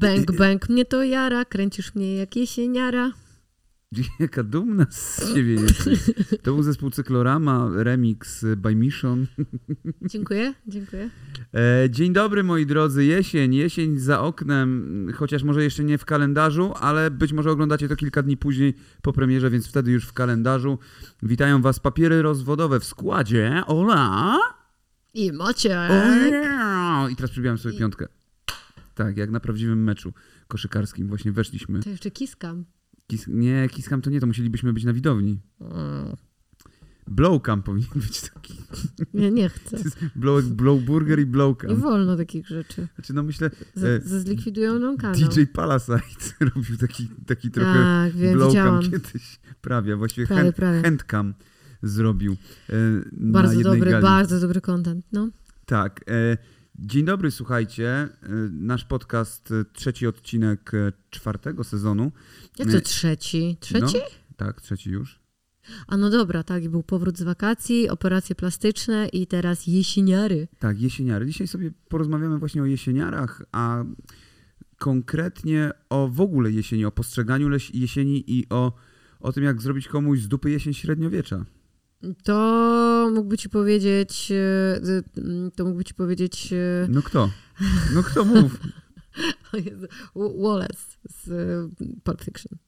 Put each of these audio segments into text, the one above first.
Bęk, bęk, mnie to jara, kręcisz mnie jak jesieniara. Jaka dumna z siebie jesteś. To był zespół Cyklorama, remix by Mission. Dziękuję, dziękuję. E, dzień dobry moi drodzy, jesień, jesień za oknem, chociaż może jeszcze nie w kalendarzu, ale być może oglądacie to kilka dni później po premierze, więc wtedy już w kalendarzu. Witają was papiery rozwodowe w składzie. Ola! I macie. I teraz przybijam sobie piątkę. Tak, jak na prawdziwym meczu koszykarskim właśnie weszliśmy. To jeszcze kiskam. Kis nie, kiskam to nie, to musielibyśmy być na widowni. Mm. Blowcam powinien być taki. Nie, nie chcę. Blow, blow burger i Nie blowcam. wolno takich rzeczy. Znaczy no myślę, Z, E, ze zlikwidują kanał. DJ Palasite robił taki, taki trochę Tak, blowcam kiedyś. Prawie, właściwie Prawie, hand, prawie. handcam zrobił. E, Bardzo dobry, gali. bardzo dobry content, no. Tak. E, dzień dobry, słuchajcie. E, nasz podcast, e, trzeci odcinek e, czwartego sezonu. Jak to trzeci? Trzeci? No, tak, trzeci już. A no dobra, tak, był powrót z wakacji, operacje plastyczne i teraz jesieniary. Tak, jesieniary. Dzisiaj sobie porozmawiamy właśnie o jesieniarach, a konkretnie o w ogóle jesieni, o postrzeganiu jesieni i o, o tym, jak zrobić komuś z dupy jesień średniowiecza. To mógłby ci powiedzieć, e, e, to mógłby ci powiedzieć e, No kto? No kto mów? Wallace z Pulp Fiction.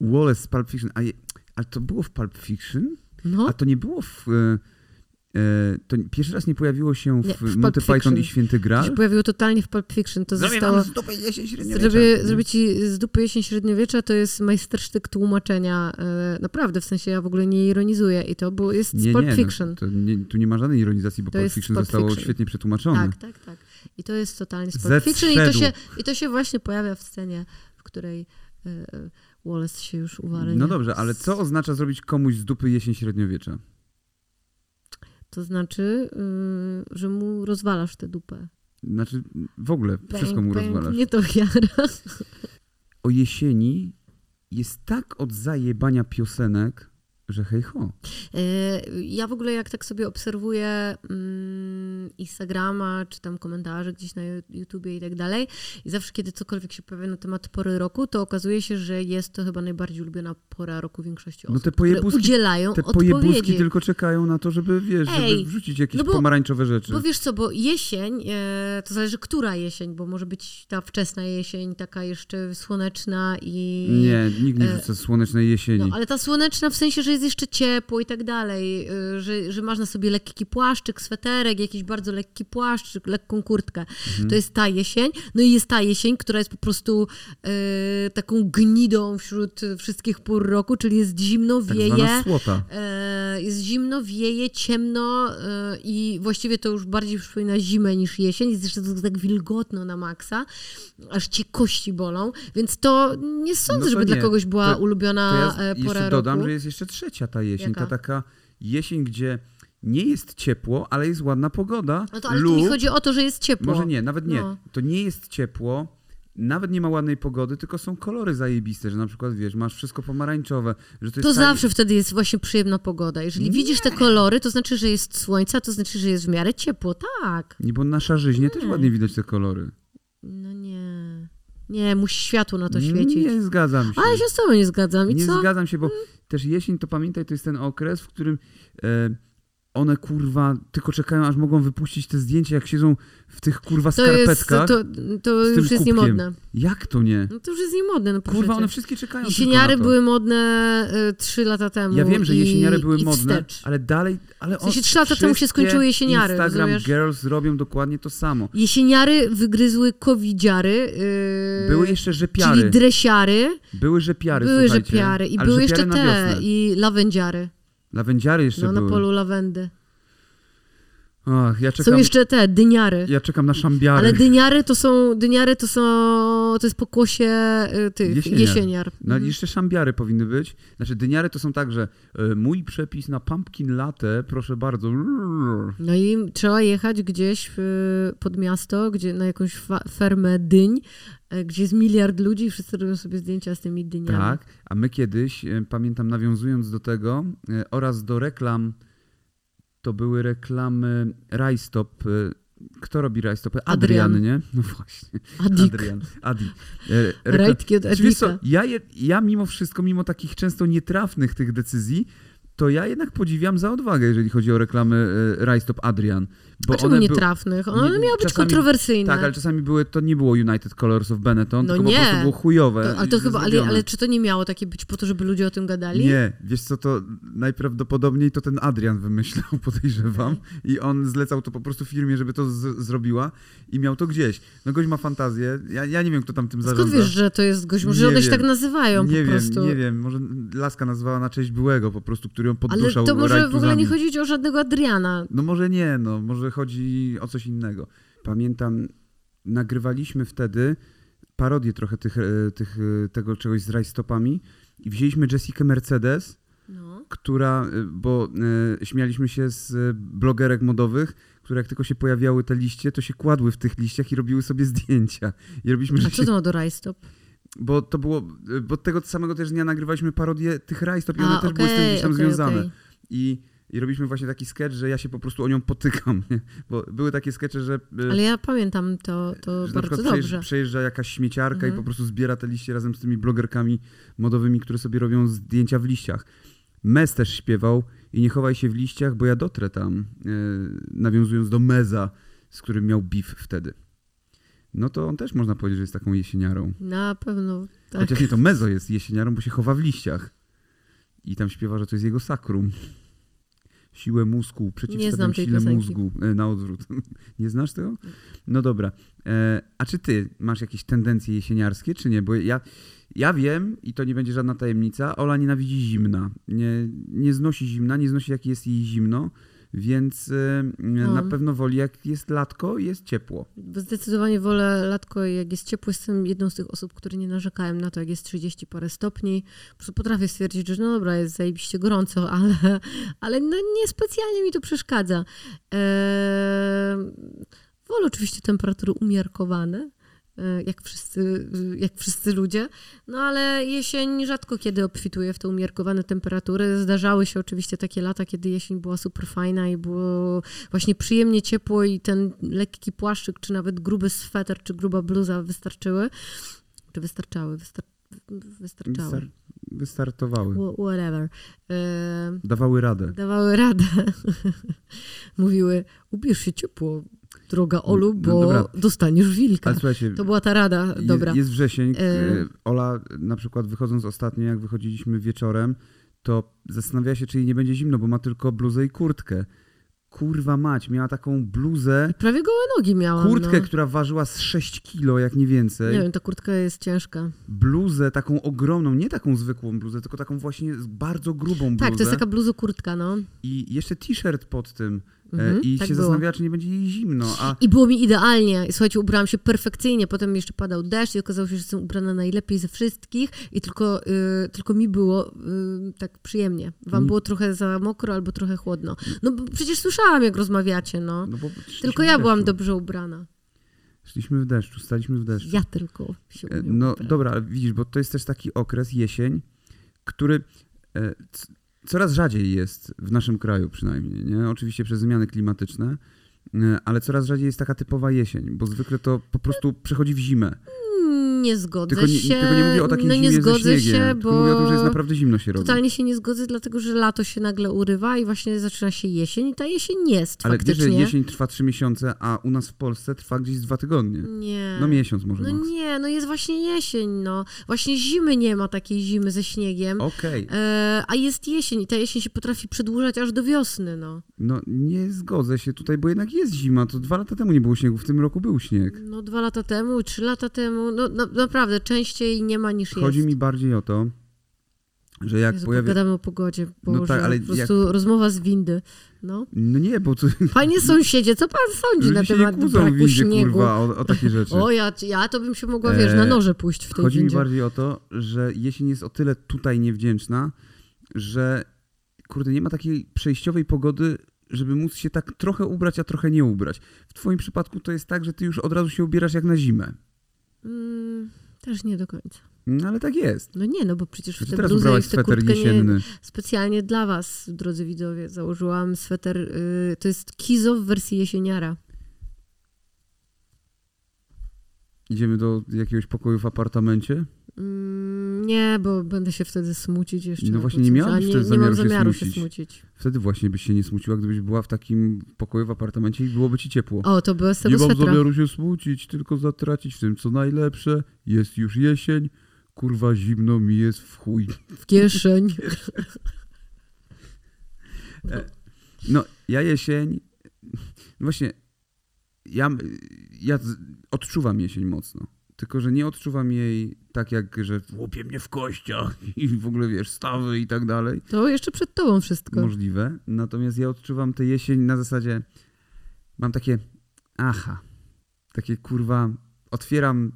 Wallace z Pulp Fiction. A je, ale to było w Pulp Fiction? No, A to nie było w... E, to pierwszy raz nie pojawiło się w, Nie, w Pulp Monty Python Fiction. i Święty to Graal? się pojawiło totalnie w Pulp Fiction. To Zrobię zostało... z dupy jesień średniowiecza. Zrobię, ci z dupy jesień średniowiecza, to jest majstersztyk tłumaczenia. e, Naprawdę, w sensie ja w ogóle nie ironizuję i to było, jest z Nie, Pulp nie, Fiction. No, to nie, tu nie ma żadnej ironizacji, bo To Pulp Fiction Pulp zostało Fiction. świetnie przetłumaczone. Tak, tak, tak. I to jest totalnie z Pulp Fiction i to, się, i to się właśnie pojawia w scenie, w której e, e, Wallace się już uwalnia. No dobrze, ale co oznacza zrobić komuś z dupy jesień średniowiecza? To znaczy, y, że mu rozwalasz tę dupę. Znaczy, w ogóle wszystko mu rozwalasz. Nie to jara. O jesieni jest tak od zajebania piosenek, że hej ho. E, Ja w ogóle jak tak sobie obserwuję mm, Instagrama, czy tam komentarze gdzieś na YouTubie i tak dalej i zawsze kiedy cokolwiek się pojawia na temat pory roku, to okazuje się, że jest to chyba najbardziej ulubiona pora roku większości No osób, te które pojebuski- udzielają Te odpowiedzi. tylko czekają na to, żeby, wiesz, żeby Ej, wrzucić jakieś no bo- pomarańczowe rzeczy. Bo wiesz co, bo jesień, e, to zależy która jesień, bo może być ta wczesna jesień, taka jeszcze słoneczna i... Nie, nikt nie e, wrzuca słonecznej jesieni. No, ale ta słoneczna w sensie, że jest jeszcze ciepło i tak dalej, y, że, że masz na sobie lekki płaszczyk, sweterek, jakiś bardzo lekki płaszczyk, lekką kurtkę. Mhm. To jest ta jesień. No i jest ta jesień, która jest po prostu y, taką gnidą wśród wszystkich pór roku, czyli jest zimno, tak wieje. E, jest zimno, wieje, ciemno e, i właściwie to już bardziej przypomina zimę niż jesień. Jest jeszcze to tak wilgotno na maksa, aż cię kości bolą, więc to nie sądzę, No to żeby dla nie. kogoś była To- ulubiona To ja e, pora jeszcze dodam, roku. że jest jeszcze trzecia ta jesień. Jaka? Ta taka jesień, gdzie nie jest ciepło, ale jest ładna pogoda. No to, ale lub... tu mi chodzi o to, że jest ciepło. Może nie, nawet nie. No. To nie jest ciepło, nawet nie ma ładnej pogody, tylko są kolory zajebiste, że na przykład, wiesz, masz wszystko pomarańczowe, że to To zawsze wtedy jest właśnie przyjemna pogoda. Jeżeli widzisz te kolory, to znaczy, że jest słońce, a to znaczy, że jest w miarę ciepło. Tak. Nie, bo na szarzyźnie też ładnie widać te kolory. No nie. Nie, musi światło na to świecić. Nie zgadzam się. Ale się z tobą nie zgadzam. I nie co? zgadzam się, bo też jesień, to pamiętaj, to jest ten okres, w którym e, one kurwa tylko czekają, aż mogą wypuścić te zdjęcia, jak siedzą w tych kurwa To jest, skarpetkach. to, to tym już jest niemodne. Jak to nie? No to już jest niemodne, no Kurwa, one wszystkie czekają Jesieniary to. były modne y, trzy lata temu. Ja wiem, że i, jesieniary były i modne, wstecz. ale dalej... Ale W sensie on- trzy lata temu się skończyły jesieniary, Instagram rozumiesz? Girls robią dokładnie to samo. Jesieniary wygryzły covidziary. Yy, Były jeszcze rzepiary. Czyli dresiary. Były rzepiary, były rzepiary. I były jeszcze te. I lawendziary. Lawendziary jeszcze No, na były. polu lawendy. Ach, ja Są czekam, jeszcze te, dyniary. ja czekam na szambiary. Ale dyniary to są, dyniary to są, to jest pokłosie y, tych Jesieniar. jesieniar. No Mhm. jeszcze szambiary powinny być. Znaczy dyniary to są tak, że e, mój przepis na pumpkin latte, proszę bardzo. No i trzeba jechać gdzieś w, pod miasto, gdzie na jakąś fermę dyń, gdzie jest miliard ludzi i wszyscy robią sobie zdjęcia z tymi dyniami. Tak, a my kiedyś, pamiętam nawiązując do tego oraz do reklam, to były reklamy Rajstop, e, kto robi rajstopy? Adrian. Adrian, nie? No właśnie. Adik. Adrian. Adi. E, rekla- Rajtki od Znaczy, co, Adika. ja, je, ja mimo wszystko, mimo takich często nietrafnych tych decyzji, to ja jednak podziwiam za odwagę, jeżeli chodzi o reklamy e, Rajstop Adrian. Bo A czemu one nie były- trafnych? One nie- miały być czasami- kontrowersyjne. Tak, ale czasami były, to nie było United Colors of Benetton, No tylko nie. po prostu było chujowe. To, ale, to chyba, ale, ale czy to nie miało takie być po to, żeby ludzie o tym gadali? Nie, wiesz co, to najprawdopodobniej to ten Adrian wymyślał, podejrzewam. I on zlecał to po prostu firmie, żeby to zrobiła i miał to gdzieś. No gość ma fantazję, ja, ja nie wiem, kto tam tym Skąd zarządza. wiesz, że to jest gość? Może Nie one się tak nazywają nie po wiem, prostu. nie wiem, może Laska nazwała na cześć byłego po prostu, który ją ale podduszał to może w ogóle nie chodzić o żadnego Adriana. No może nie, no może chodzi o coś innego. Pamiętam, nagrywaliśmy wtedy parodię trochę tych, e, tych, e, tego czegoś z rajstopami i wzięliśmy Jessica Mercedes, No. która, y, bo y, śmialiśmy się z blogerek modowych, które jak tylko się pojawiały te liście, to się kładły w tych liściach i robiły sobie zdjęcia. I robiliśmy, A co to ma do rajstop? bo to było, bo tego samego też dnia nagrywaliśmy parodię tych rajstop i one A, też były z tym gdzieś tam okej, związane. okej. I, I robiliśmy właśnie taki sketch, że ja się po prostu o nią potykam, nie? bo były takie skecze, że, y, Ale ja pamiętam to, to że na bardzo przykład przejeżdża, dobrze. przejeżdża jakaś śmieciarka Mhm. i po prostu zbiera te liście razem z tymi blogerkami modowymi, które sobie robią zdjęcia w liściach. Mez też śpiewał i nie chowaj się w liściach, bo ja dotrę tam, e, nawiązując do Meza, z którym miał beef wtedy. No to on też można powiedzieć, że jest taką jesieniarą. Na pewno tak. Chociaż nie, to Mezo jest jesieniarą, bo się chowa w liściach. I tam śpiewa, że to jest jego sakrum. Siłę mózgu, przeciwstawiam piosenki. mózgu. E, na odwrót. nie znasz tego? No dobra. E, a czy ty masz jakieś tendencje jesieniarskie, czy nie? Bo ja, ja wiem, i to nie będzie żadna tajemnica, Ola nienawidzi zimna. Nie, nie znosi zimna, nie znosi jak jest jej zimno, więc na No. pewno woli jak jest latko i jest ciepło. Zdecydowanie wolę latko, jak jest ciepło. Jestem jedną z tych osób, które nie narzekają na to, jak jest 30 parę stopni. Po prostu potrafię stwierdzić, że no dobra, jest zajebiście gorąco, ale, ale no nie specjalnie mi to przeszkadza. Eee, wolę oczywiście temperatury umiarkowane, jak wszyscy, jak wszyscy ludzie, no ale jesień rzadko kiedy obfituje w te umiarkowane temperatury. Zdarzały się oczywiście takie lata, kiedy jesień była super fajna i było właśnie przyjemnie ciepło i ten lekki płaszczyk, czy nawet gruby sweter, czy gruba bluza wystarczyły. Czy wystarczały? Wystar wystarczały. Wystar- wystartowały. Wha- Whatever. E, Dawały radę. dawały radę. Mówiły, ubierz się ciepło, droga Olu, No bo dobra. dostaniesz wilka. To była ta rada, dobra. Jest wrzesień. E. e, Ola na przykład wychodząc ostatnio, jak wychodziliśmy wieczorem, to zastanawia się, czy jej nie będzie zimno, bo ma tylko bluzę i kurtkę. Kurwa mać, miała taką bluzę, Prawie gołe nogi miałam. kurtkę, no. która ważyła z 6 kilo, jak nie więcej. Nie wiem, ta kurtka jest ciężka. Bluzę taką ogromną, nie taką zwykłą bluzę, tylko taką właśnie bardzo grubą bluzę. Tak, to jest taka bluzokurtka, no. I jeszcze t-shirt pod tym. E, Mhm, I tak się było. zastanawiała, czy nie będzie jej zimno. A I było mi idealnie. Słuchajcie, ubrałam się perfekcyjnie, potem jeszcze padał deszcz i okazało się, że jestem ubrana najlepiej ze wszystkich i tylko, y, tylko mi było y, tak przyjemnie. Wam Mi- było trochę za mokro albo trochę chłodno. No bo przecież słyszałam, jak rozmawiacie, no. no Tylko ja byłam dobrze ubrana. Szliśmy w deszczu, staliśmy w deszczu. Ja tylko się E, No ubrać. dobra, ale widzisz, bo to jest też taki okres, jesień, który e, coraz rzadziej jest w naszym kraju przynajmniej, nie? Oczywiście przez zmiany klimatyczne, e, ale coraz rzadziej jest taka typowa jesień, bo zwykle to po prostu przechodzi w zimę. Nie zgodzę Tylko nie, się. tylko nie mówię o takiej no nie zgodzę się, bo mówię o tym, że jest naprawdę zimno się robi. totalnie się nie zgodzę, dlatego że lato się nagle urywa i właśnie zaczyna się jesień i ta jesień jest Ale faktycznie. że jesień trwa trzy miesiące, a u nas w Polsce trwa gdzieś dwa tygodnie. Nie. No miesiąc może No max. nie, no jest właśnie jesień, no. Właśnie zimy nie ma takiej zimy ze śniegiem. Okej, E, a jest jesień i ta jesień się potrafi przedłużać aż do wiosny, no. no nie zgodzę się tutaj, bo jednak jest zima. To dwa lata temu nie było śniegu, w tym roku był śnieg. No dwa lata temu, trzy lata temu, no, no naprawdę, częściej nie ma niż Chodzi jest. mi bardziej o to, że jak Jezu, pojawia... pogadamy o pogodzie, No Boże, tak, ale po prostu rozmowa z windy, no. No nie, bo to... Panie sąsiedzie, co pan sądzi na Ludzie nie temat braku windzie, śniegu? kurwa, o, o takie rzeczy. O, ja, ja to bym się mogła, wiesz, na E, noże pójść w tej Chodzi mi windzie. bardziej o to, że jesień jest o tyle tutaj niewdzięczna, że kurde, nie ma takiej przejściowej pogody, żeby móc się tak trochę ubrać, a trochę nie ubrać. W twoim przypadku to jest tak, że ty już od razu się ubierasz jak na zimę. Mm, też nie do końca. No ale tak jest. No nie, no bo przecież w znaczy te teraz bluzy i kurtkę jesienny. nie, specjalnie dla was, drodzy widzowie, założyłam sweter, y, to jest kizo w wersji jesieniara. Idziemy do jakiegoś pokoju w apartamencie? Mm, nie, bo będę się wtedy smucić jeszcze. No właśnie, nie miałabyś A wtedy nie, nie mam zamiaru się zamiaru się smucić. smucić. Wtedy właśnie byś się nie smuciła, gdybyś była w takim pokoju w apartamencie i byłoby ci ciepło. O, to było z nie tego mam swetra. zamiaru się smucić, tylko zatracić w tym, co najlepsze. Jest już jesień, kurwa zimno mi jest w chuj. W kieszeń. No, ja jesień, no właśnie, ja, ja odczuwam jesień mocno. Tylko, że nie odczuwam jej tak jak, że łupie mnie w kościach i w ogóle, wiesz, stawy i tak dalej. To jeszcze przed tobą wszystko. Możliwe. Natomiast ja odczuwam tę jesień na zasadzie, mam takie, aha, takie kurwa, otwieram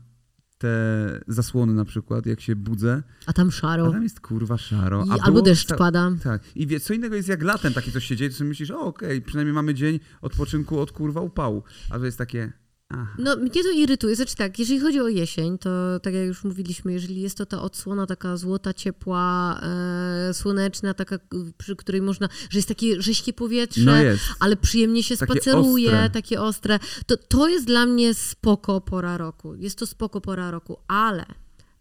te zasłony na przykład, jak się budzę, A tam a szaro. tam jest kurwa szaro. I, A albo deszcz pada. Tak. I wie, co innego jest jak latem takie coś się dzieje, to sobie myślisz, o okej, przynajmniej mamy dzień odpoczynku od kurwa upału. A to jest takie, aha. No, mnie to irytuje. Znaczy tak, jeżeli chodzi o jesień, to tak jak już mówiliśmy, jeżeli jest to ta odsłona taka złota, ciepła, e, słoneczna, taka, przy której można, że jest takie rześkie powietrze, No ale przyjemnie się Takie spaceruje, ostre. takie ostre, to, to jest dla mnie spoko pora roku. Jest to spoko pora roku, ale...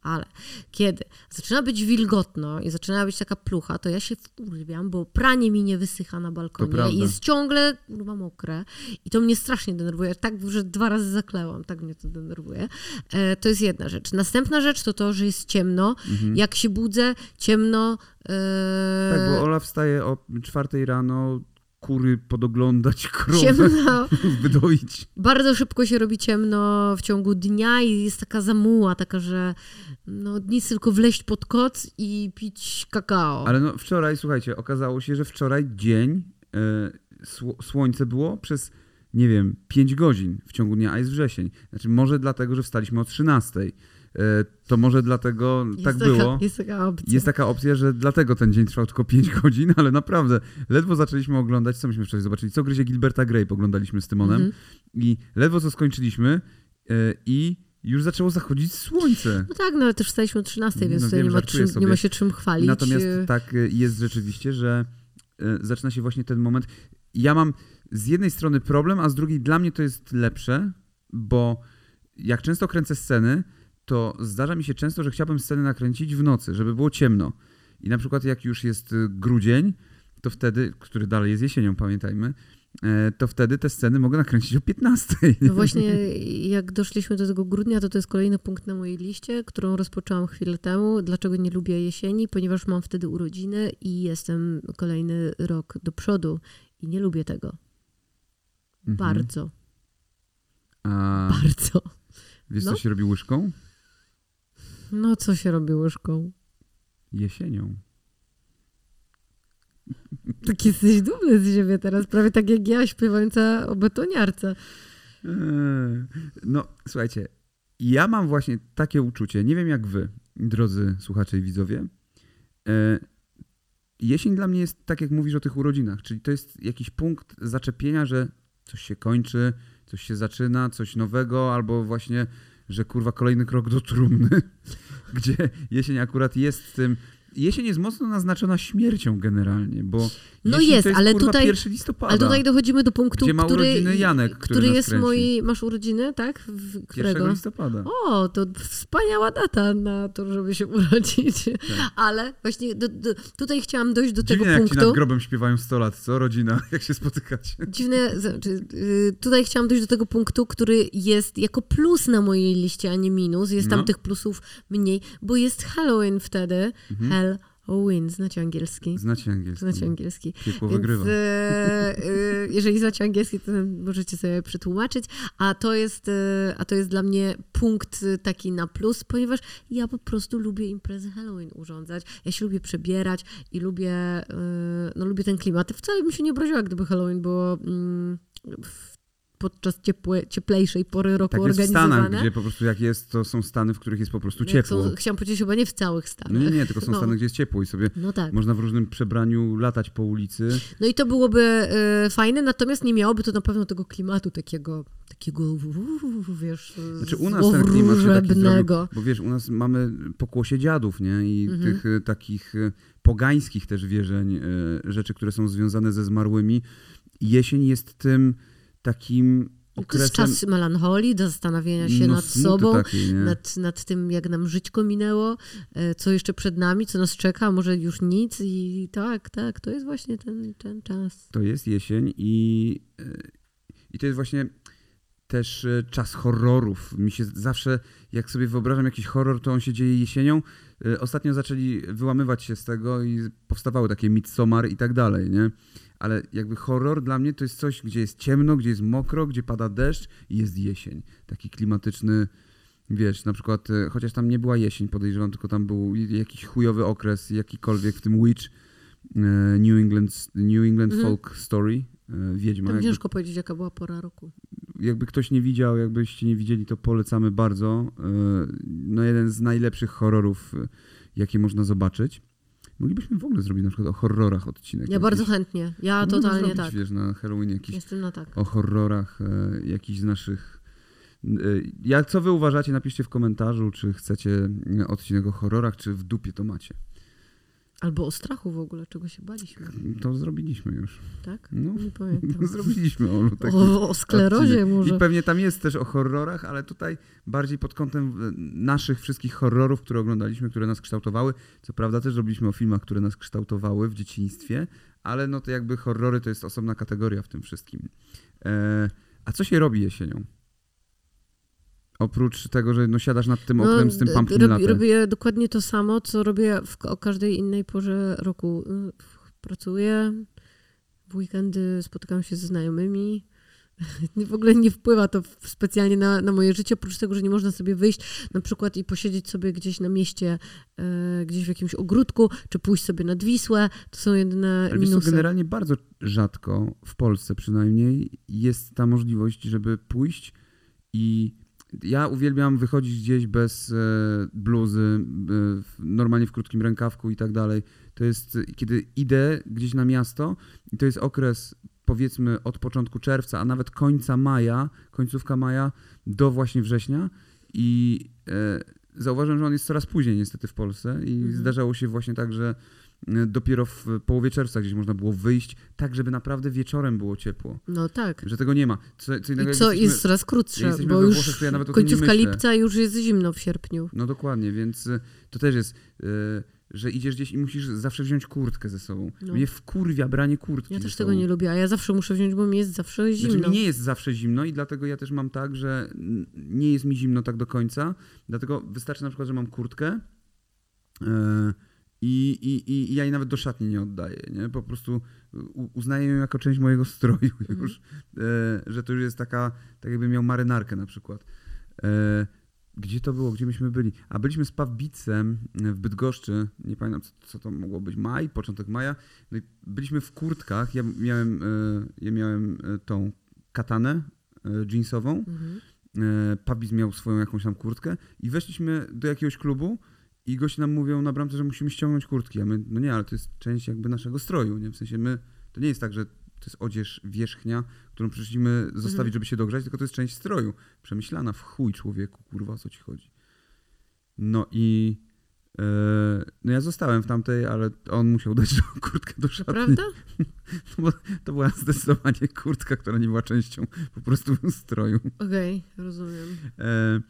Ale kiedy zaczyna być wilgotno i zaczyna być taka plucha, to ja się wkurwiam, bo pranie mi nie wysycha na balkonie i jest ciągle kurwa mokre i to mnie strasznie denerwuje. Tak, że dwa razy zaklełam, tak mnie to denerwuje. E, to jest jedna rzecz. Następna rzecz to to, że jest ciemno. Jak się budzę, ciemno. E, Tak, bo Ola wstaje o czwartej rano, kury podoglądać, krowy ciemno. wydoić. Bardzo szybko się robi ciemno w ciągu dnia i jest taka zamuła, taka, że no, nic tylko wleźć pod koc i pić kakao. Ale no wczoraj, słuchajcie, okazało się, że wczoraj dzień, e, sło, słońce było przez, nie wiem, 5 godzin w ciągu dnia, a jest wrzesień. Znaczy może dlatego, że wstaliśmy o 13. E, to może dlatego jest tak taka, było. Jest taka opcja. Jest taka opcja, że dlatego ten dzień trwał tylko 5 godzin, ale naprawdę ledwo zaczęliśmy oglądać, co myśmy wczoraj zobaczyli, co gryzie Gilberta Grape oglądaliśmy z Tymonem Mhm. i ledwo co skończyliśmy e, i już zaczęło zachodzić słońce. No tak, no ale też wstaliśmy o 13, więc No tutaj wiem, nie, ma czym, nie ma się czym chwalić. Natomiast E, tak y, jest rzeczywiście, że zaczyna się właśnie ten moment. Ja mam z jednej strony problem, a z drugiej dla mnie to jest lepsze, bo jak często kręcę sceny, to zdarza mi się często, że chciałbym sceny nakręcić w nocy, żeby było ciemno. I na przykład jak już jest y, grudzień, to wtedy, który dalej jest jesienią, pamiętajmy, e, to wtedy te sceny mogę nakręcić o 15. No właśnie, jak doszliśmy do tego grudnia, to to jest kolejny punkt na mojej liście, którą rozpoczęłam chwilę temu. Dlaczego nie lubię jesieni? Ponieważ mam wtedy urodziny i jestem kolejny rok do przodu i nie lubię tego. Mhm. Bardzo, A bardzo. wiesz, No. co się robi łyżką? No co się robi łyżką? Jesienią. Tak jesteś dumny z siebie teraz, prawie tak jak ja śpiewająca o betoniarce. Eee, No, słuchajcie, ja mam właśnie takie uczucie, nie wiem jak wy, drodzy słuchacze i widzowie. E, Jesień dla mnie jest tak, jak mówisz o tych urodzinach, czyli to jest jakiś punkt zaczepienia, że coś się kończy, coś się zaczyna, coś nowego, albo właśnie, że kurwa kolejny krok do trumny, gdzie jesień akurat jest tym. Jesień jest mocno naznaczona śmiercią generalnie, bo No jesień jest, jest ale kurwa tutaj- 1 listopada. Ale tutaj dochodzimy do punktu, Gdzie ma który, urodziny Janek, który który jest moi... Masz urodziny, tak? W, 1 którego? listopada. O, to wspaniała data na to, żeby się urodzić. Tak. Ale właśnie do, do, tutaj chciałam dojść do tego Dziwnie, jak ci nad grobem śpiewają 100 lat, co? Rodzina, jak się spotykacie. Dziwne, znaczy, y, tutaj chciałam dojść do tego punktu, który jest jako plus na mojej liście, a nie minus. Jest tam No. tych plusów mniej, bo jest Halloween wtedy. Mhm. Halloween, znacie angielski? Znacie angielski. Znacie angielski. Piekło Więc, wygrywa. e, e, jeżeli znacie angielski, to możecie sobie przetłumaczyć. A to jest, e, a to jest dla mnie punkt e, taki na plus, ponieważ ja po prostu lubię imprezy Halloween urządzać. Ja się lubię przebierać i lubię, e, no, lubię ten klimat. Wcale bym się nie obraziła, gdyby Halloween było mm, w, podczas cieplejszej pory roku Tak jest w organizowane. Stanach, gdzie po prostu jak jest, to są Stany, w których jest po prostu ciepło. Są, chciałam powiedzieć, chyba nie w całych No Stanach. nie, nie, tylko są No. Stany, gdzie jest ciepło i sobie No tak. można w różnym przebraniu latać po ulicy. No i to byłoby e, fajne, natomiast nie miałoby to na pewno tego klimatu takiego, takiego, wiesz, Znaczy u nas ten klimat się taki zrobił, bo wiesz, u nas mamy pokłosie dziadów, nie? I Mhm. tych e, takich e, pogańskich też wierzeń, rzeczy, które są związane ze zmarłymi. Jesień jest tym takim To okresem... jest czas melancholii, do zastanawiania się no, nad sobą, takiej, nad, nad tym, jak nam żyćko minęło, e, co jeszcze przed nami, co nas czeka, może już nic i tak, tak, to jest właśnie ten, ten czas. To jest jesień i, e, i to jest właśnie też e, czas horrorów. Mi się zawsze, jak sobie wyobrażam jakiś horror, to on się dzieje jesienią. Ostatnio zaczęli wyłamywać się z tego i powstawały takie Midsommar i tak dalej, nie? Ale jakby horror dla mnie to jest coś, gdzie jest ciemno, gdzie jest mokro, gdzie pada deszcz i jest jesień. Taki klimatyczny, wiesz, na przykład, e, chociaż tam nie była jesień, podejrzewam, tylko tam był jakiś chujowy okres, jakikolwiek, w tym Witch, e, New England, New England Mhm. Folk Story, e, Wiedźma. Tam Jakby, ciężko powiedzieć, jaka była pora roku. jakby ktoś nie widział, jakbyście nie widzieli, to polecamy bardzo. No jeden z najlepszych horrorów, jakie można zobaczyć. Moglibyśmy w ogóle zrobić na przykład o horrorach odcinek. Ja jakiś. bardzo chętnie. Ja Moglibyśmy totalnie zrobić, tak. wiesz, na Halloween jakiś Jestem na tak. o horrorach, e, jakiś z naszych... e, Jak, co wy uważacie, napiszcie w komentarzu, czy chcecie e, odcinek o horrorach, czy w dupie to macie. Albo o strachu w ogóle, czego się baliśmy, To zrobiliśmy już. tak? No, Nie pamiętam. zrobiliśmy, Olu, taki O, o sklerozie odcinek. może. I pewnie tam jest też o horrorach, ale tutaj bardziej pod kątem e, naszych wszystkich horrorów, które oglądaliśmy, które nas kształtowały. Co prawda też robiliśmy o filmach, które nas kształtowały w dzieciństwie, ale no to jakby horrory to jest osobna kategoria w tym wszystkim. E, a co się robi jesienią? Oprócz tego, że no siadasz nad tym oknem z tym d- pumpkin robi, latte. Robię dokładnie to samo, co robię w, o każdej innej porze roku. Y, Pracuję, w weekendy spotykam się ze znajomymi. W ogóle nie wpływa to specjalnie na, na moje życie, oprócz tego, że nie można sobie wyjść na przykład i posiedzieć sobie gdzieś na mieście, e, gdzieś w jakimś ogródku, czy pójść sobie nad Wisłę. To są jedyne Ale co, minusy. generalnie bardzo rzadko, w Polsce przynajmniej, jest ta możliwość, żeby pójść i ja uwielbiam wychodzić gdzieś bez e, bluzy, e, normalnie w krótkim rękawku i tak dalej. To jest, e, kiedy idę gdzieś na miasto i to jest okres powiedzmy od początku czerwca, a nawet końca maja, końcówka maja do właśnie września i zauważyłem, że on jest coraz później niestety w Polsce i Mhm. zdarzało się właśnie tak, że dopiero w połowie czerwca gdzieś można było wyjść, tak żeby naprawdę wieczorem było ciepło. No tak. Że tego nie ma. Co, co innego, I co jesteśmy- jest coraz krótsze, bo już Włoszech, ja końcówka lipca już jest zimno w sierpniu. No dokładnie, więc y, to też jest, y, że idziesz gdzieś i musisz zawsze wziąć kurtkę ze sobą. No. Mnie wkurwia branie kurtki Ja też tego nie lubię, a ja zawsze muszę wziąć, bo mi jest zawsze zimno. Znaczy, mi nie jest zawsze zimno i dlatego ja też mam tak, że nie jest mi zimno tak do końca. Dlatego wystarczy na przykład, że mam kurtkę e, i, i, i, ja jej nawet do szatni nie oddaję. Nie? Po prostu uznaję ją jako część mojego stroju już, e, że to już jest taka, tak jakbym miał marynarkę na przykład. E, gdzie to było? Gdzie myśmy byli? A byliśmy z Pawbicem w Bydgoszczy. Nie pamiętam, co, co to mogło być. Maj, początek maja. No byliśmy w kurtkach. Ja miałem, e, ja miałem tą katanę jeansową. Mhm. Pabiz miał swoją jakąś tam kurtkę i weszliśmy do jakiegoś klubu i goście nam mówią na bramce, że musimy ściągnąć kurtki. A my, no nie, ale to jest część jakby naszego stroju, nie? W sensie my, to nie jest tak, że to jest odzież wierzchnia, którą przyszliśmy zostawić, Mhm. żeby się dogrzać, tylko to jest część stroju. Przemyślana w chuj człowieku, kurwa, o co ci chodzi. No i e, no ja zostałem w tamtej, ale on musiał dać kurtkę do szatni. Prawda? No bo to była zdecydowanie kurtka, która nie była częścią po prostu stroju. Okej, rozumiem. E,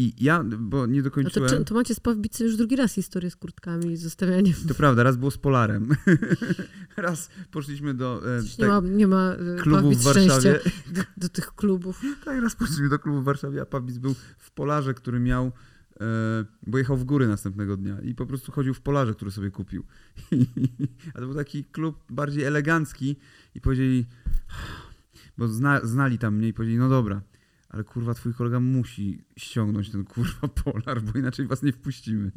I ja, bo nie No to, dokończyłem. czy- to macie z Pawbicy już drugi raz historię z kurtkami i zostawianiem. To prawda, raz było z Polarem. raz poszliśmy do e, Nie ma, nie ma e, klubu Pawbic w Warszawie. do, do tych klubów. Tak, raz poszliśmy do klubu w Warszawie, a Pabic był w Polarze, który miał, e, bo jechał w góry następnego dnia i po prostu chodził w Polarze, który sobie kupił. a to był taki klub bardziej elegancki i powiedzieli, bo zna, znali tam mnie i powiedzieli, no dobra, ale kurwa twój kolega musi ściągnąć ten kurwa Polar, bo inaczej was nie wpuścimy.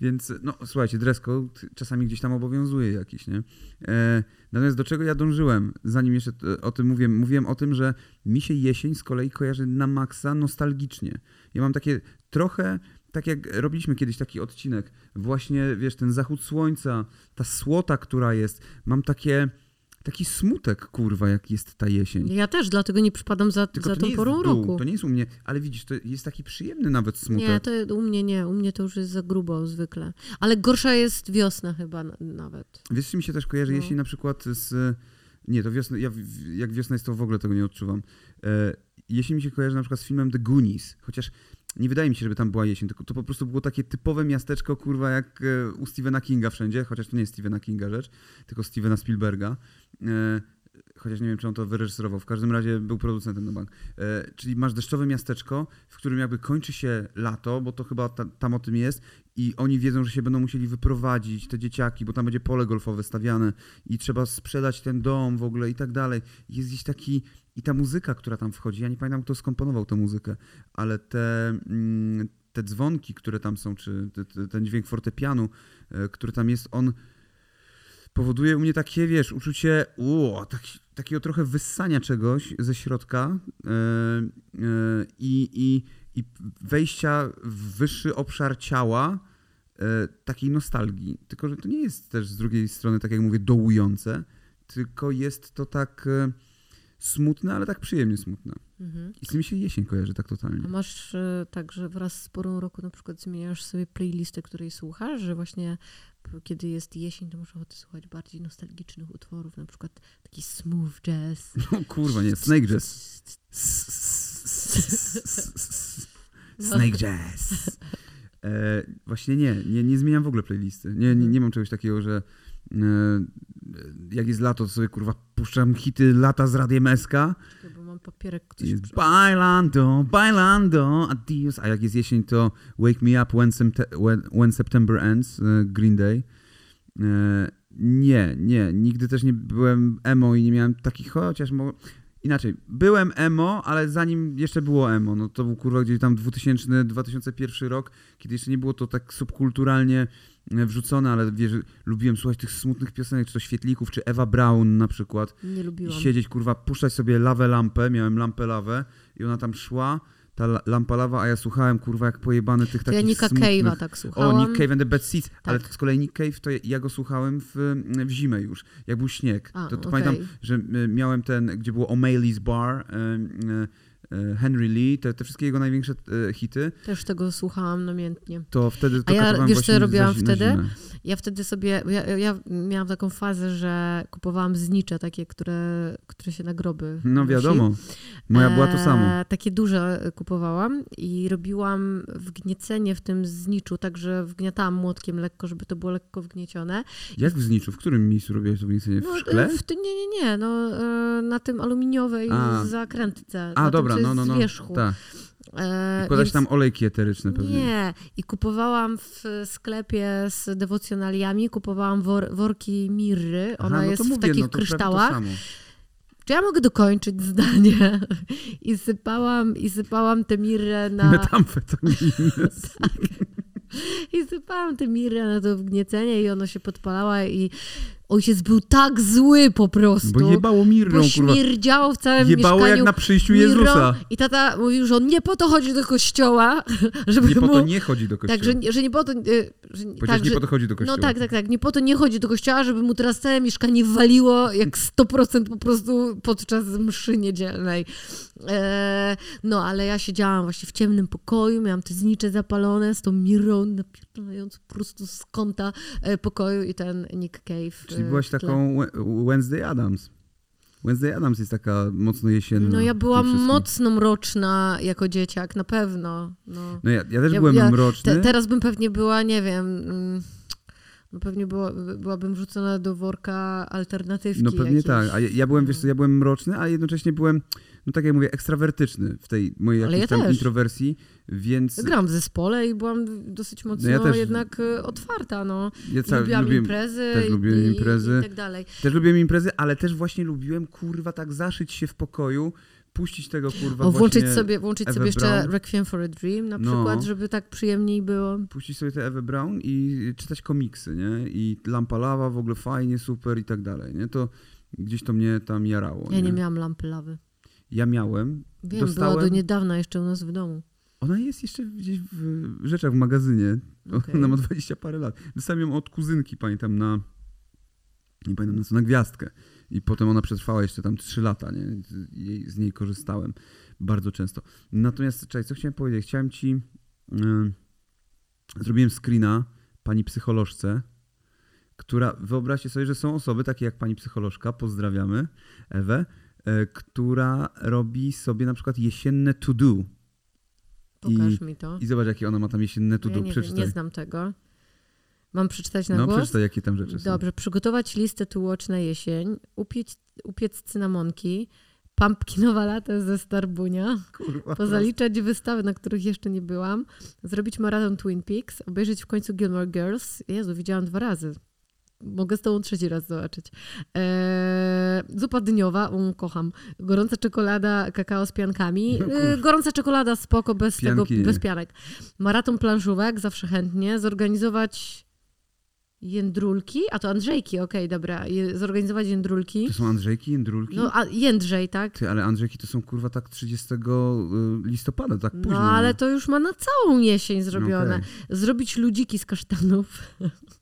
Więc, no słuchajcie, dress code czasami gdzieś tam obowiązuje jakiś, nie? E, natomiast do czego ja dążyłem, zanim jeszcze o tym mówiłem, mówiłem o tym, że mi się jesień z kolei kojarzy na maksa nostalgicznie. Ja mam takie trochę, tak jak robiliśmy kiedyś taki odcinek, właśnie, wiesz, ten zachód słońca, ta słota, która jest, mam takie, taki smutek, kurwa, jak jest ta jesień. Ja też, dlatego nie przypadam za, Tylko za to tą porą dół, roku. to nie jest u mnie, ale widzisz, to jest taki przyjemny nawet smutek. Nie, to u mnie nie. U mnie to już jest za grubo zwykle. Ale gorsza jest wiosna chyba na, nawet. Wiesz, z czym mi się też kojarzy No. jesień na przykład z... Nie, to wiosna, ja jak wiosna jest, to w ogóle tego nie odczuwam. E, jesień mi się kojarzy na przykład z filmem The Goonies, chociaż nie wydaje mi się, żeby tam była jesień, tylko to po prostu było takie typowe miasteczko, kurwa, jak e, u Stephena Kinga wszędzie, chociaż to nie jest Stephena Kinga rzecz, tylko Stephena Spielberga. E, chociaż nie wiem, czy on to wyreżyserował. W każdym razie był producentem na bank. E, czyli masz deszczowe miasteczko, w którym jakby kończy się lato, bo to chyba ta, tam o tym jest i oni wiedzą, że się będą musieli wyprowadzić, te dzieciaki, bo tam będzie pole golfowe stawiane i trzeba sprzedać ten dom w ogóle i tak dalej. Jest gdzieś taki... I ta muzyka, która tam wchodzi, ja nie pamiętam, kto skomponował tę muzykę, ale te, mm, te dzwonki, które tam są, czy te, te, ten dźwięk fortepianu, e, który tam jest, on powoduje u mnie takie, wiesz, uczucie o, tak, takiego trochę wyssania czegoś ze środka yy, yy, i, i wejścia w wyższy obszar ciała takiej nostalgii. Tylko, że to nie jest też z drugiej strony, tak jak mówię, dołujące, tylko jest to tak smutne, ale tak przyjemnie smutne. Mhm. I z tym się jesień kojarzy tak totalnie. A masz tak, że wraz z porą roku na przykład zmieniasz sobie playlistę, której słuchasz, że właśnie kiedy jest jesień, to muszę ochotę słuchać bardziej nostalgicznych utworów, na przykład taki smooth jazz. No kurwa, nie, snake jazz. Snake jazz. E, właśnie nie, nie, nie zmieniam w ogóle playlisty. Nie, nie, nie mam czegoś takiego, że e, jak jest lato, to sobie kurwa puszczam hity lata z Radiem SK. Bo mam papierek, który jest Bailando, bailando, adios. A jak jest jesień, to Wake Me Up When, when, when September Ends, e, Green Day. E, nie, nie, nigdy też nie byłem emo i nie miałem takich, chociaż mo... inaczej, byłem emo, ale zanim jeszcze było emo, no to był kurwa gdzieś tam 2000, 2001 rok, kiedy jeszcze nie było to tak subkulturalnie wrzucone, ale wiesz, lubiłem słuchać tych smutnych piosenek, czy to Świetlików, czy Ewa Braun na przykład. Nie lubiłam. I siedzieć, kurwa, puszczać sobie lawę lampę, miałem lampę lawę i ona tam szła, ta lampa lawa, a ja słuchałem, kurwa, jak pojebany tych takich Ja Nicka smutnych... Cave'a tak słuchałam. O, Nick Cave and the Bad Seeds, tak. ale z kolei Nick Cave, to ja go słuchałem w, w zimę już, jak był śnieg. A, to, to okay. pamiętam, że e, miałem ten, gdzie było O'Malley's Bar, e, E, Henry Lee, te, te wszystkie jego największe e, hity. Też tego słuchałam namiętnie. To wtedy to A ja, wiesz co robiłam wtedy? Ja wtedy sobie, ja, ja, miałam taką fazę, że kupowałam znicze takie, które, które się na groby No wiadomo, moja była to samo. E, takie duże kupowałam i robiłam wgniecenie w tym zniczu, także wgniatałam młotkiem lekko, żeby to było lekko wgniecione. Jak w zniczu? W którym miejscu robiłaś to wgniecenie? W no, szkle? W, nie, nie, nie, no, na tym aluminiowej A. zakrętce. A, dobra, no, no, no. wierzchu. Tak. E, Podać tam olejki eteryczne pewnie. Nie. I kupowałam w sklepie z dewocjonaliami, kupowałam wor, worki mirry. Ona Aha, no jest mówię, w takich no kryształach. Czy ja mogę dokończyć zdanie? I sypałam, i sypałam tę mirrę na... Metamfetaminę. tak. I sypałam tę mirrę na to wgniecenie i ono się podpalała i Ojciec był tak zły po prostu. Bo jebało mirrą, bo śmierdziało w całym jebało mieszkaniu. jak na przyjściu Jezusa. I tata mówił, że on nie po to chodzi do kościoła, żeby Nie po to nie chodzi do kościoła. Tak, że, że nie po to... Y, że, tak, nie że... po to chodzi do kościoła. No tak, tak, tak. Nie po to nie chodzi do kościoła, żeby mu teraz całe mieszkanie waliło jak 100% po prostu podczas mszy niedzielnej. E, no, ale ja siedziałam właśnie w ciemnym pokoju, miałam te znicze zapalone z tą mirą napierdalającą po prostu z kąta e, pokoju i ten Nick Cave Czyli byłaś taką Wednesday Adams. Wednesday Adams jest taka mocno jesienna. No ja byłam mocno mroczna jako dzieciak, na pewno. No, no ja, ja też ja, byłem ja, mroczny. Te, teraz bym pewnie była, nie wiem... Mm, no pewnie była, byłabym wrzucona do worka alternatywki. No pewnie jakiejś. tak. A ja, ja byłem, wiesz co, ja byłem mroczny, a jednocześnie byłem, no tak jak mówię, ekstrawertyczny w tej mojej jakiejś ja tam też. introwersji, więc... Grałam w zespole i byłam dosyć mocno no ja też... jednak e, otwarta, no. Ja ca... lubiłam lubiłem, imprezy też lubiłem i, imprezy. i tak dalej. Też lubiłem imprezy, ale też właśnie lubiłem, kurwa, tak zaszyć się w pokoju, puścić tego kurwa o, włączyć sobie Włączyć Ewę sobie jeszcze Brown. Requiem for a Dream na no. przykład, żeby tak przyjemniej było. Puścić sobie tę Ewę Brown i czytać komiksy, nie? I Lampa Lawa w ogóle fajnie, super i tak dalej, nie? To gdzieś to mnie tam jarało. Ja nie, nie miałam Lampy Lawy. Ja miałem. Wiem, dostałem... była do niedawna jeszcze u nas w domu. Ona jest jeszcze gdzieś w rzeczach w magazynie. Okay. Ona ma 20 parę lat. Dostałem ją od kuzynki, pamiętam, na nie pamiętam na co, na gwiazdkę. I potem ona przetrwała jeszcze tam 3 lata, nie? Z niej korzystałem bardzo często. Natomiast, czekaj, co chciałem powiedzieć? Chciałem ci... Yy, zrobiłem screena pani psycholożce, która, wyobraźcie sobie, że są osoby takie jak pani psycholożka, pozdrawiamy Ewę, e, która robi sobie na przykład jesienne to do. Pokaż mi to. I zobacz, jakie ona ma tam jesienne to Ja do. nie, Przeczytaj. nie znam tego. Mam przeczytać na no, głos? przeczytaj, jakie tam rzeczy są. Dobrze, przygotować listę to watch na jesień, upiec, upiec cynamonki, pumpkinowa lata ze Starbunia, Kurwa. pozaliczać wystawy, na których jeszcze nie byłam, zrobić maraton Twin Peaks, obejrzeć w końcu Gilmore Girls. Jezu, widziałam dwa razy. Mogę z tobą trzeci raz zobaczyć. Eee, zupa dniowa, um, kocham. Gorąca czekolada, kakao z piankami. No Eee, gorąca czekolada, spoko, bez Pianki tego, bez pianek. Maraton planszówek, zawsze chętnie. Zorganizować jędrulki, a to Andrzejki, okej, dobra. Je, zorganizować jędrulki. To są Andrzejki, Jędrulki? No, a Jędrzej, tak? Ty, ale Andrzejki to są kurwa tak 30 y, listopada, tak późno. No, ale to już ma na całą jesień zrobione. Okej. Zrobić ludziki z kasztanów.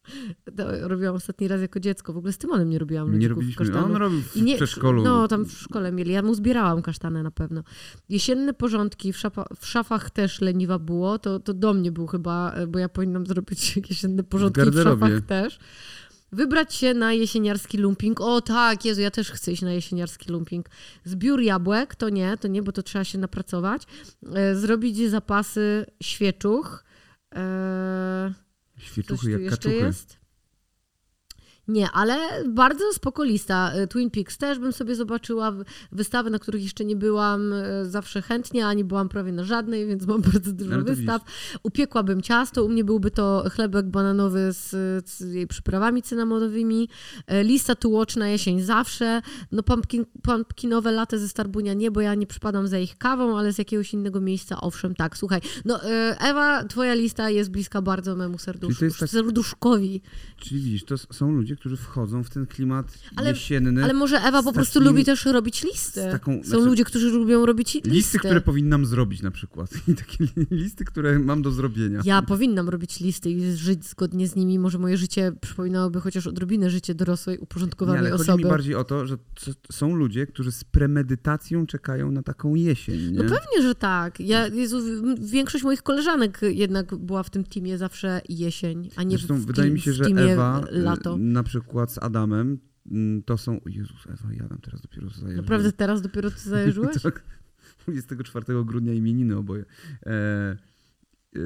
to robiłam ostatni raz jako dziecko. W ogóle z Tymonem nie robiłam ludzików Nie robiliśmy. kasztanów. On robił w I nie- przedszkolu. No, tam w szkole mieli. Ja mu zbierałam kasztany na pewno. Jesienne porządki, w, szafa, w szafach też leniwa było. To, to do mnie był chyba, e, bo ja powinnam zrobić jesienne porządki w, garderobie. szafach też. Wybrać się na jesieniarski lumping. O tak, Jezu, ja też chcę iść na jesieniarski lumping. Zbiór jabłek, to nie, to nie, bo to trzeba się napracować. E, zrobić zapasy świeczuch. E, Coś Świeczuchy jak kaczuchy. jest? Nie, ale bardzo spoko lista. Y, Twin Peaks też bym sobie zobaczyła. Wystawy, na których jeszcze nie byłam y, zawsze chętnie, a nie byłam prawie na żadnej, więc mam bardzo dużo Ale wystaw. Upiekłabym ciasto. U mnie byłby to chlebek bananowy z, z jej przyprawami cynamonowymi. E, Lista to watch na jesień zawsze. No pumpkin, pumpkinowe latte ze Starbunia nie, bo ja nie przypadam za ich kawą, ale z jakiegoś innego miejsca owszem, tak. Słuchaj, no Ewa, twoja lista jest bliska bardzo memu serduszku, jest tak- serduszkowi. Czyli widzisz, to są ludzie, którzy wchodzą w ten klimat Ale- jesienny. Ale może Ewa po prostu lubi też robić listy. taką- Są znaczy- ludzie, którzy lubią robić listy. Listy, które powinnam zrobić na przykład. I takie listy, które mam do zrobienia. Ja powinnam robić listy i żyć zgodnie z nimi. Może moje życie przypominałoby chociaż odrobinę życie dorosłej, Nie, uporządkowanej ale chodzi osoby. mi bardziej o to, że są ludzie, którzy z premedytacją czekają na taką jesień. Nie? No pewnie, że tak. Ja, Jezu, większość moich koleżanek jednak była w tym teamie zawsze jesień, a nie Zresztą w, wydaje team- mi się, że teamie Ewa y, lato. na przykład z Adamem mm, to są... O Jezus, Ewa, ja tam teraz dopiero zajeżdżam. Naprawdę teraz dopiero ty zajarzyłeś? tak. 24 grudnia imieniny oboje. E, e,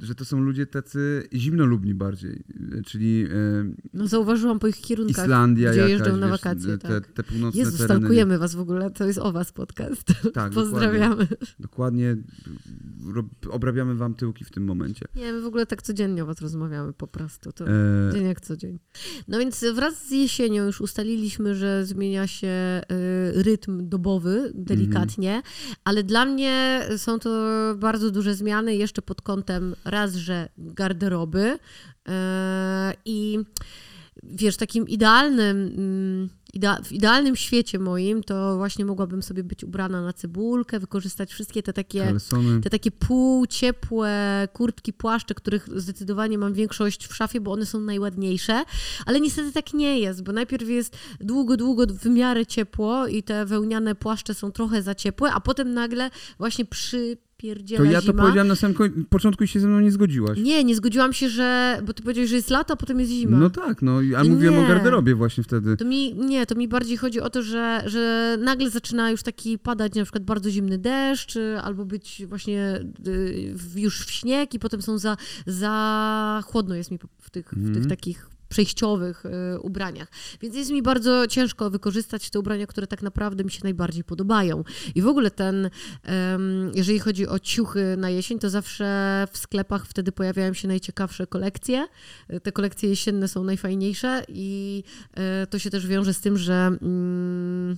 że to są ludzie tacy zimnolubni bardziej, e, czyli e, No zauważyłam po ich kierunkach, Islandia gdzie jakaś, jeżdżą na wiesz, wakacje. te, tak. te północne Jezu, tereny. stalkujemy was w ogóle, to jest o was podcast. Tak, Pozdrawiamy. Dokładnie rob, obrabiamy wam tyłki w tym momencie. Nie, my w ogóle tak codziennie o was rozmawiamy po prostu. To E, dzień jak co dzień. No więc wraz z jesienią już ustaliliśmy, że zmienia się y, rytm dobowy delikatnie, ale dla mnie są to bardzo duże zmiany jeszcze pod kątem raz, że garderoby y, i wiesz, takim idealnym, mm, idea, w idealnym świecie moim, to właśnie mogłabym sobie być ubrana na cebulkę, wykorzystać wszystkie te takie kalesony. te takie półciepłe kurtki, płaszcze, których zdecydowanie mam większość w szafie, bo one są najładniejsze, ale niestety tak nie jest, bo najpierw jest długo, długo w miarę ciepło i te wełniane płaszcze są trochę za ciepłe, a potem nagle właśnie przypierdziela To ja to zima. powiedziałem na samym koń- początku i się ze mną nie zgodziłaś. Nie, nie zgodziłam się, że, bo ty powiedziałeś, że jest lato, a potem jest zima. No tak, no, a No mówiłem o nie. garderobie właśnie wtedy. To mi, nie, to mi bardziej chodzi o to, że, że nagle zaczyna już taki padać na przykład bardzo zimny deszcz, y, albo być właśnie y, już w śnieg i potem są za, za chłodno jest mi w tych, w tych Mhm. takich przejściowych y, ubraniach. Więc jest mi bardzo ciężko wykorzystać te ubrania, które tak naprawdę mi się najbardziej podobają. I w ogóle ten, jeżeli chodzi o ciuchy na jesień, to zawsze w sklepach wtedy pojawiają się najciekawsze kolekcje. Y, Te kolekcje jesienne są najfajniejsze i e, to się też wiąże z tym, że mm,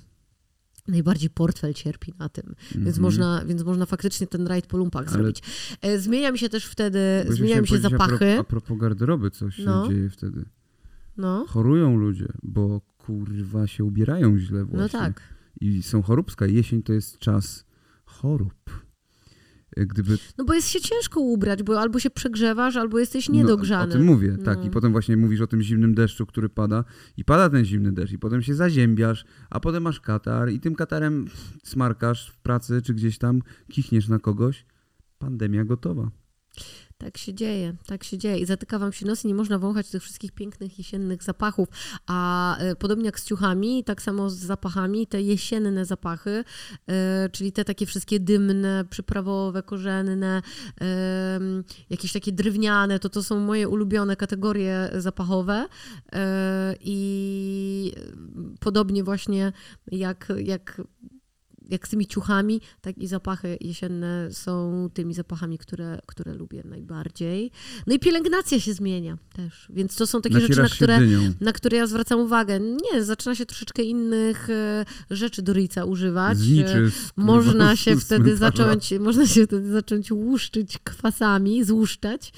najbardziej portfel cierpi na tym, więc, Mhm. można, więc można faktycznie ten rajd po lumpach Ale- zrobić. E, Zmienia mi się też wtedy, zmieniają mi się zapachy. A propos garderoby, co się No. dzieje wtedy. No, Chorują ludzie, bo kurwa się ubierają źle właśnie. no tak. I są choróbska. Jesień to jest czas chorób. E, Gdyby No bo jest się ciężko ubrać, bo albo się przegrzewasz, albo jesteś No, niedogrzany. o tym mówię, tak. No. I potem właśnie mówisz o tym zimnym deszczu, który pada. I pada ten zimny deszcz. I potem się zaziębiasz, a potem masz katar. I tym katarem smarkasz w pracy czy gdzieś tam, kichniesz na kogoś. Pandemia gotowa. Tak się dzieje, tak się dzieje. I zatyka wam się nos i nie można wąchać tych wszystkich pięknych jesiennych zapachów. A e, podobnie jak z ciuchami, tak samo z zapachami, te jesienne zapachy, e, czyli te takie wszystkie dymne, przyprawowe, korzenne, jakieś takie drewniane, to to są moje ulubione kategorie zapachowe. E, I podobnie właśnie jak, jak jak z tymi ciuchami, tak i zapachy jesienne są tymi zapachami, które, które lubię najbardziej. No i pielęgnacja się zmienia też, więc to są takie Nacierasz rzeczy, na które, dynią. na które ja zwracam uwagę. Nie, zaczyna się troszeczkę innych e, rzeczy do ryjca używać. Zniczy, E, Można się wtedy zacząć, można się wtedy zacząć łuszczyć kwasami, złuszczać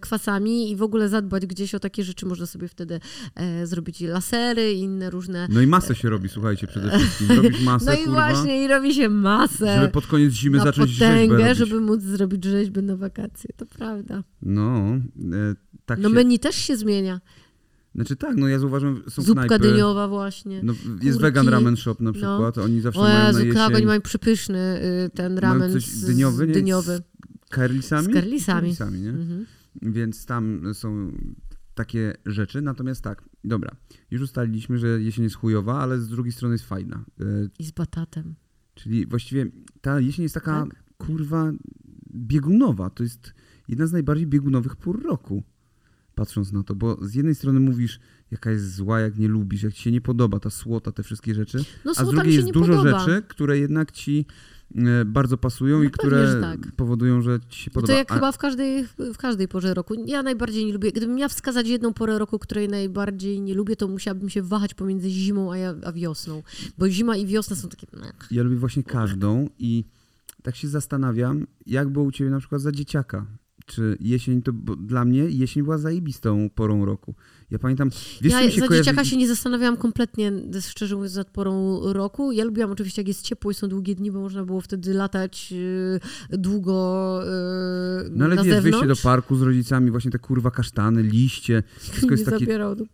kwasami i w ogóle zadbać gdzieś o takie rzeczy. Można sobie wtedy e, zrobić lasery i inne różne. No i masę się robi, słuchajcie, przede wszystkim. Robić masę, No i kurwa, właśnie, i robi się masę. żeby pod koniec zimy na zacząć rzeźbę potęgę, robić. żeby móc zrobić rzeźbę na wakacje. To prawda. No, e, tak No się... menu też się zmienia. Znaczy tak, no ja zauważam, są Zupka knajpy... dyniowa właśnie. No, jest kurki. vegan ramen shop na No. przykład, oni zawsze o mają na Jezu, jesień... oni mają przypyszny y, ten ramen coś z, dyniowy, nie? dyniowy. Karlisami? Z. Karlisami, nie? Mhm. Więc tam są takie rzeczy. Natomiast tak, dobra, już ustaliliśmy, że jesień jest chujowa, ale z drugiej strony jest fajna. E, I z batatem. czyli właściwie ta jesień jest taka, Tak? kurwa, biegunowa. To jest jedna z najbardziej biegunowych pór roku. Patrząc na to, bo z jednej strony mówisz, jaka jest zła, jak nie lubisz, jak ci się nie podoba ta słota, te wszystkie rzeczy, No a z drugiej się jest dużo podoba. rzeczy, które jednak ci bardzo pasują No i które że tak. powodują, że ci się podoba. to jak A- chyba w każdej, w każdej porze roku. Ja najbardziej nie lubię. Gdybym miała wskazać jedną porę roku, której najbardziej nie lubię, to musiałabym się wahać pomiędzy zimą a, ja- a wiosną. Bo zima i wiosna są takie. Ja lubię właśnie każdą i tak się zastanawiam, jak było u ciebie na przykład za dzieciaka. Czy jesień to, dla mnie jesień była zajebistą porą roku. Ja pamiętam, wiesz Ja mi się za kojarzy... dzieciaka się nie zastanawiałam kompletnie, szczerze mówiąc, nad porą roku. Ja lubiłam oczywiście, jak jest ciepło i są długie dni, bo można było wtedy latać yy, długo yy, No ale na wiesz, zewnątrz. wyjście do parku z rodzicami, właśnie te kurwa kasztany, liście, wszystko nie jest takie... zabierał do.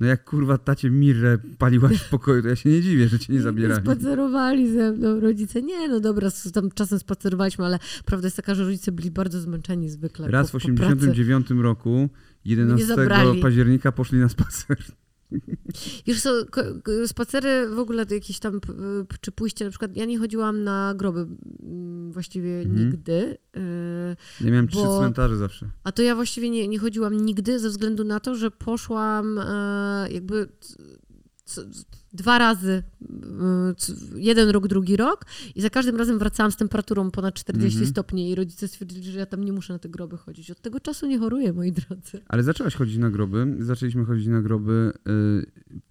No jak kurwa tacie Mirrę paliłaś w pokoju, to ja się nie dziwię, że cię nie zabierali. Spacerowali ze mną rodzice. Nie, no dobra, tam czasem spacerowaliśmy, ale prawda jest taka, że rodzice byli bardzo zmęczeni zwykle Raz w po, po pracy. 89 roku, 11 zabrali. października poszli na spacer. Wiesz co, spacery w ogóle jakieś tam, czy pójście na przykład, ja nie chodziłam na groby właściwie Mhm. nigdy, y, Ja miałem trzy cmentarze zawsze. a to ja właściwie nie, nie chodziłam nigdy ze względu na to, że poszłam e, jakby c- c- dwa razy, c- jeden rok, drugi rok i za każdym razem wracałam z temperaturą ponad 40 Mhm. stopni i rodzice stwierdzili, że ja tam nie muszę na te groby chodzić. Od tego czasu nie choruję, moi drodzy. Ale zaczęłaś chodzić na groby. Zaczęliśmy chodzić na groby y,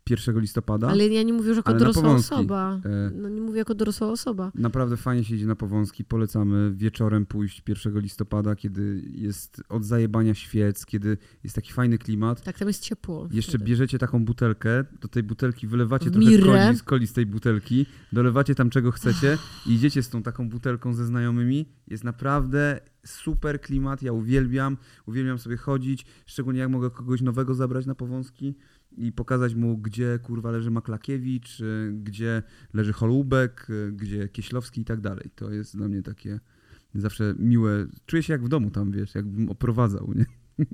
1 listopada. Ale ja nie mówię już jako dorosła osoba. E, No nie mówię jako dorosła osoba. Naprawdę fajnie się idzie na Powązki. Polecamy wieczorem pójść 1 listopada, kiedy jest od zajebania świec, kiedy jest taki fajny klimat. Tak, tam jest ciepło. Jeszcze wtedy. bierzecie taką butelkę, do tej butelki wylewacie trochę coli, z coli z tej butelki, dolewacie tam czego chcecie i idziecie z tą taką butelką ze znajomymi. Jest naprawdę super klimat, ja uwielbiam, uwielbiam sobie chodzić, szczególnie jak mogę kogoś nowego zabrać na powązki i pokazać mu, gdzie kurwa leży Maklakiewicz, y, gdzie leży Holubek, y, gdzie Kieślowski i tak dalej. To jest dla mnie takie zawsze miłe. Czuję się jak w domu tam, wiesz, jakbym oprowadzał, nie?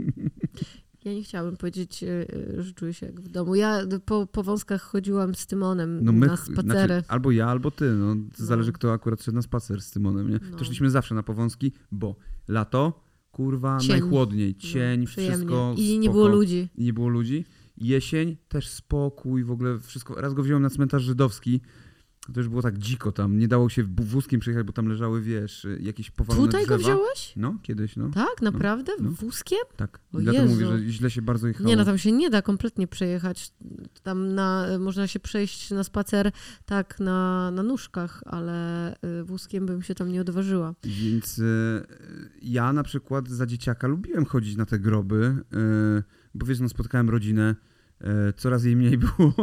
Ja nie chciałabym powiedzieć, e, e, że czuję się jak w domu. Ja po, po wąskach chodziłam z Tymonem No my, na spacery. Znaczy, albo ja, albo ty. No, No. Zależy, kto akurat szedł na spacer z Tymonem, nie? No. To szliśmy zawsze na powązki, bo lato, kurwa, Cień. najchłodniej, cień, no, wszystko I nie spoko. było ludzi. I nie było ludzi. Jesień, też spokój, w ogóle wszystko. Raz go wziąłem na cmentarz żydowski, to już było tak dziko tam, nie dało się wózkiem przejechać, bo tam leżały, wiesz, jakieś powalone Tutaj go drzewa. wziąłeś? No, kiedyś, no. Tak, naprawdę? no. Wózkiem? Tak. O dlatego mówię, Jezu. że źle się bardzo jechało. Nie, no tam się nie da kompletnie przejechać. Tam na, można się przejść na spacer tak na, na nóżkach, ale y, wózkiem bym się tam nie odważyła. Więc e, ja na przykład za dzieciaka lubiłem chodzić na te groby, e, bo wiesz, no spotkałem rodzinę, coraz jej mniej było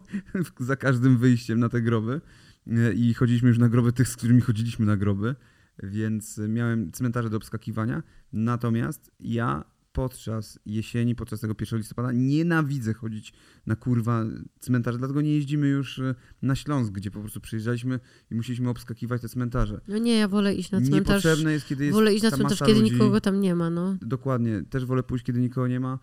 za każdym wyjściem na te groby e, i chodziliśmy już na groby tych, z którymi chodziliśmy na groby, więc miałem cmentarze do obskakiwania, natomiast ja podczas jesieni, podczas tego 1 listopada nienawidzę chodzić na kurwa cmentarze, dlatego nie jeździmy już y, na Śląsk, gdzie po prostu przyjeżdżaliśmy i musieliśmy obskakiwać te cmentarze. No nie, ja wolę iść na cmentarz. Niepotrzebne jest, kiedy jest Wolę iść na ta cmentarz, kiedy ludzi. nikogo tam nie ma, no. Dokładnie, też wolę pójść, kiedy nikogo nie ma, e,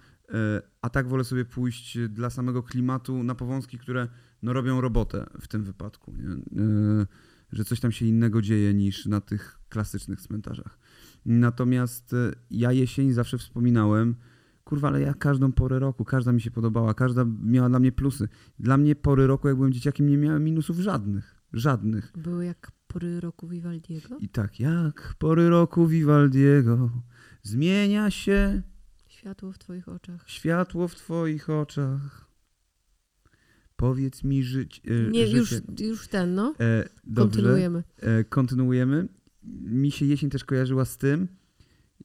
a tak wolę sobie pójść dla samego klimatu na powązki, które no, robią robotę w tym wypadku. Nie? E, Że coś tam się innego dzieje niż na tych klasycznych cmentarzach. Natomiast e, ja jesień zawsze wspominałem, kurwa, ale ja każdą porę roku, każda mi się podobała, każda miała dla mnie plusy. Dla mnie pory roku, jak byłem dzieciakiem, nie miałem minusów żadnych. Żadnych. Były jak pory roku Vivaldiego. I tak jak pory roku Vivaldiego zmienia się Światło w twoich oczach. Światło w twoich oczach. Powiedz mi żyć, e, Nie, życie. już, już ten, no. E, dobrze, Kontynuujemy. E, kontynuujemy. Mi się jesień też kojarzyła z tym,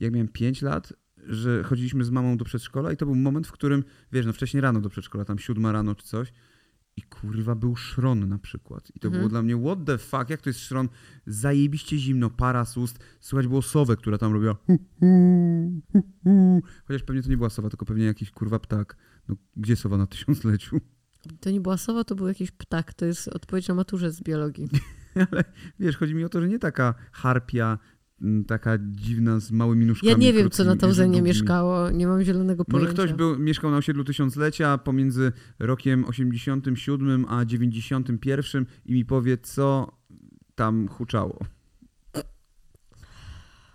jak miałem 5 lat, że chodziliśmy z mamą do przedszkola i to był moment, w którym, wiesz, no wcześniej rano do przedszkola, tam siódma rano czy coś i kurwa był szron na przykład. I to Mhm. było dla mnie, what the fuck, jak to jest szron? Zajebiście zimno, para z ust, słychać było sowę, która tam robiła hu, hu, hu, hu. Chociaż pewnie to nie była sowa, tylko pewnie jakiś kurwa ptak. No gdzie sowa na tysiącleciu? To nie była sowa, to był jakiś ptak. To jest odpowiedź na maturze z biologii. Ale wiesz, chodzi mi o to, że nie taka harpia, taka dziwna z małymi nóżkami. Ja nie wiem, co na Tauzenie mieszkało. Nie mam zielonego Może pojęcia. ktoś był, mieszkał na osiedlu tysiąclecia pomiędzy rokiem 87 a 91 i mi powie, co tam huczało.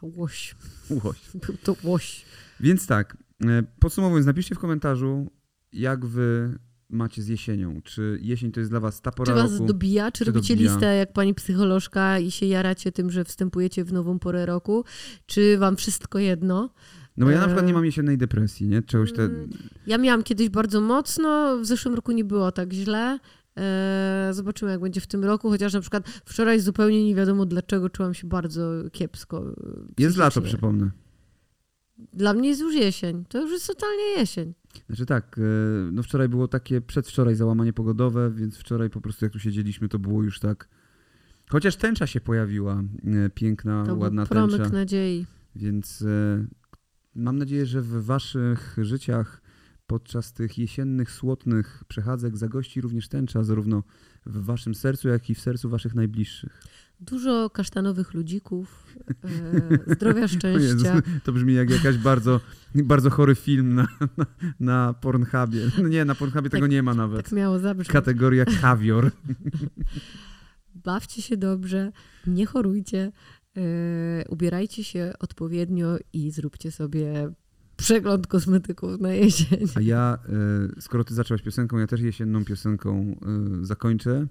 Łoś. Łoś. Był to łoś. Więc tak, e, podsumowując, napiszcie w komentarzu, jak wy macie z jesienią. Czy jesień to jest dla was ta pora Czy was roku? dobija? Czy, Czy robicie dobija? listę jak pani psycholożka i się jaracie tym, że wstępujecie w nową porę roku? Czy wam wszystko jedno? No bo ja na przykład nie mam jesiennej depresji, nie? Czegoś te... Mm, Ja miałam kiedyś bardzo mocno, w zeszłym roku nie było tak źle. E, Zobaczymy, jak będzie w tym roku, chociaż na przykład wczoraj zupełnie nie wiadomo dlaczego czułam się bardzo kiepsko. e, Jest lato, przypomnę. Dla mnie jest już jesień. To już jest totalnie jesień. Znaczy tak, e, no wczoraj było takie, przedwczoraj załamanie pogodowe, więc wczoraj po prostu jak tu siedzieliśmy, to było już tak... Chociaż tęcza się pojawiła, e, piękna, To ładna był promyk tęcza. nadziei. Więc e, mam nadzieję, że w waszych życiach podczas tych jesiennych, słotnych przechadzek zagości również tęcza, zarówno w waszym sercu, jak i w sercu waszych najbliższych. Dużo kasztanowych ludzików, e, zdrowia, Jezu, szczęścia. to brzmi jak jakaś bardzo, bardzo chory film na, na, na Pornhubie. No nie, na Pornhubie tego nie ma nawet. Tak miało zabrzmieć. Kategoria kawior. Bawcie się dobrze, nie chorujcie, e, ubierajcie się odpowiednio i zróbcie sobie przegląd kosmetyków na jesień. A ja, e, skoro ty zaczęłaś piosenką, ja też jesienną piosenką e, zakończę.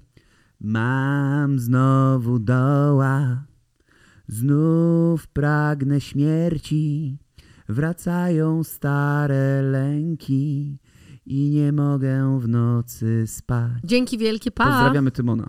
Mam znowu doła, znów pragnę śmierci, wracają stare lęki i nie mogę w nocy spać. Dzięki wielkie, pa! Pozdrawiamy Tymona.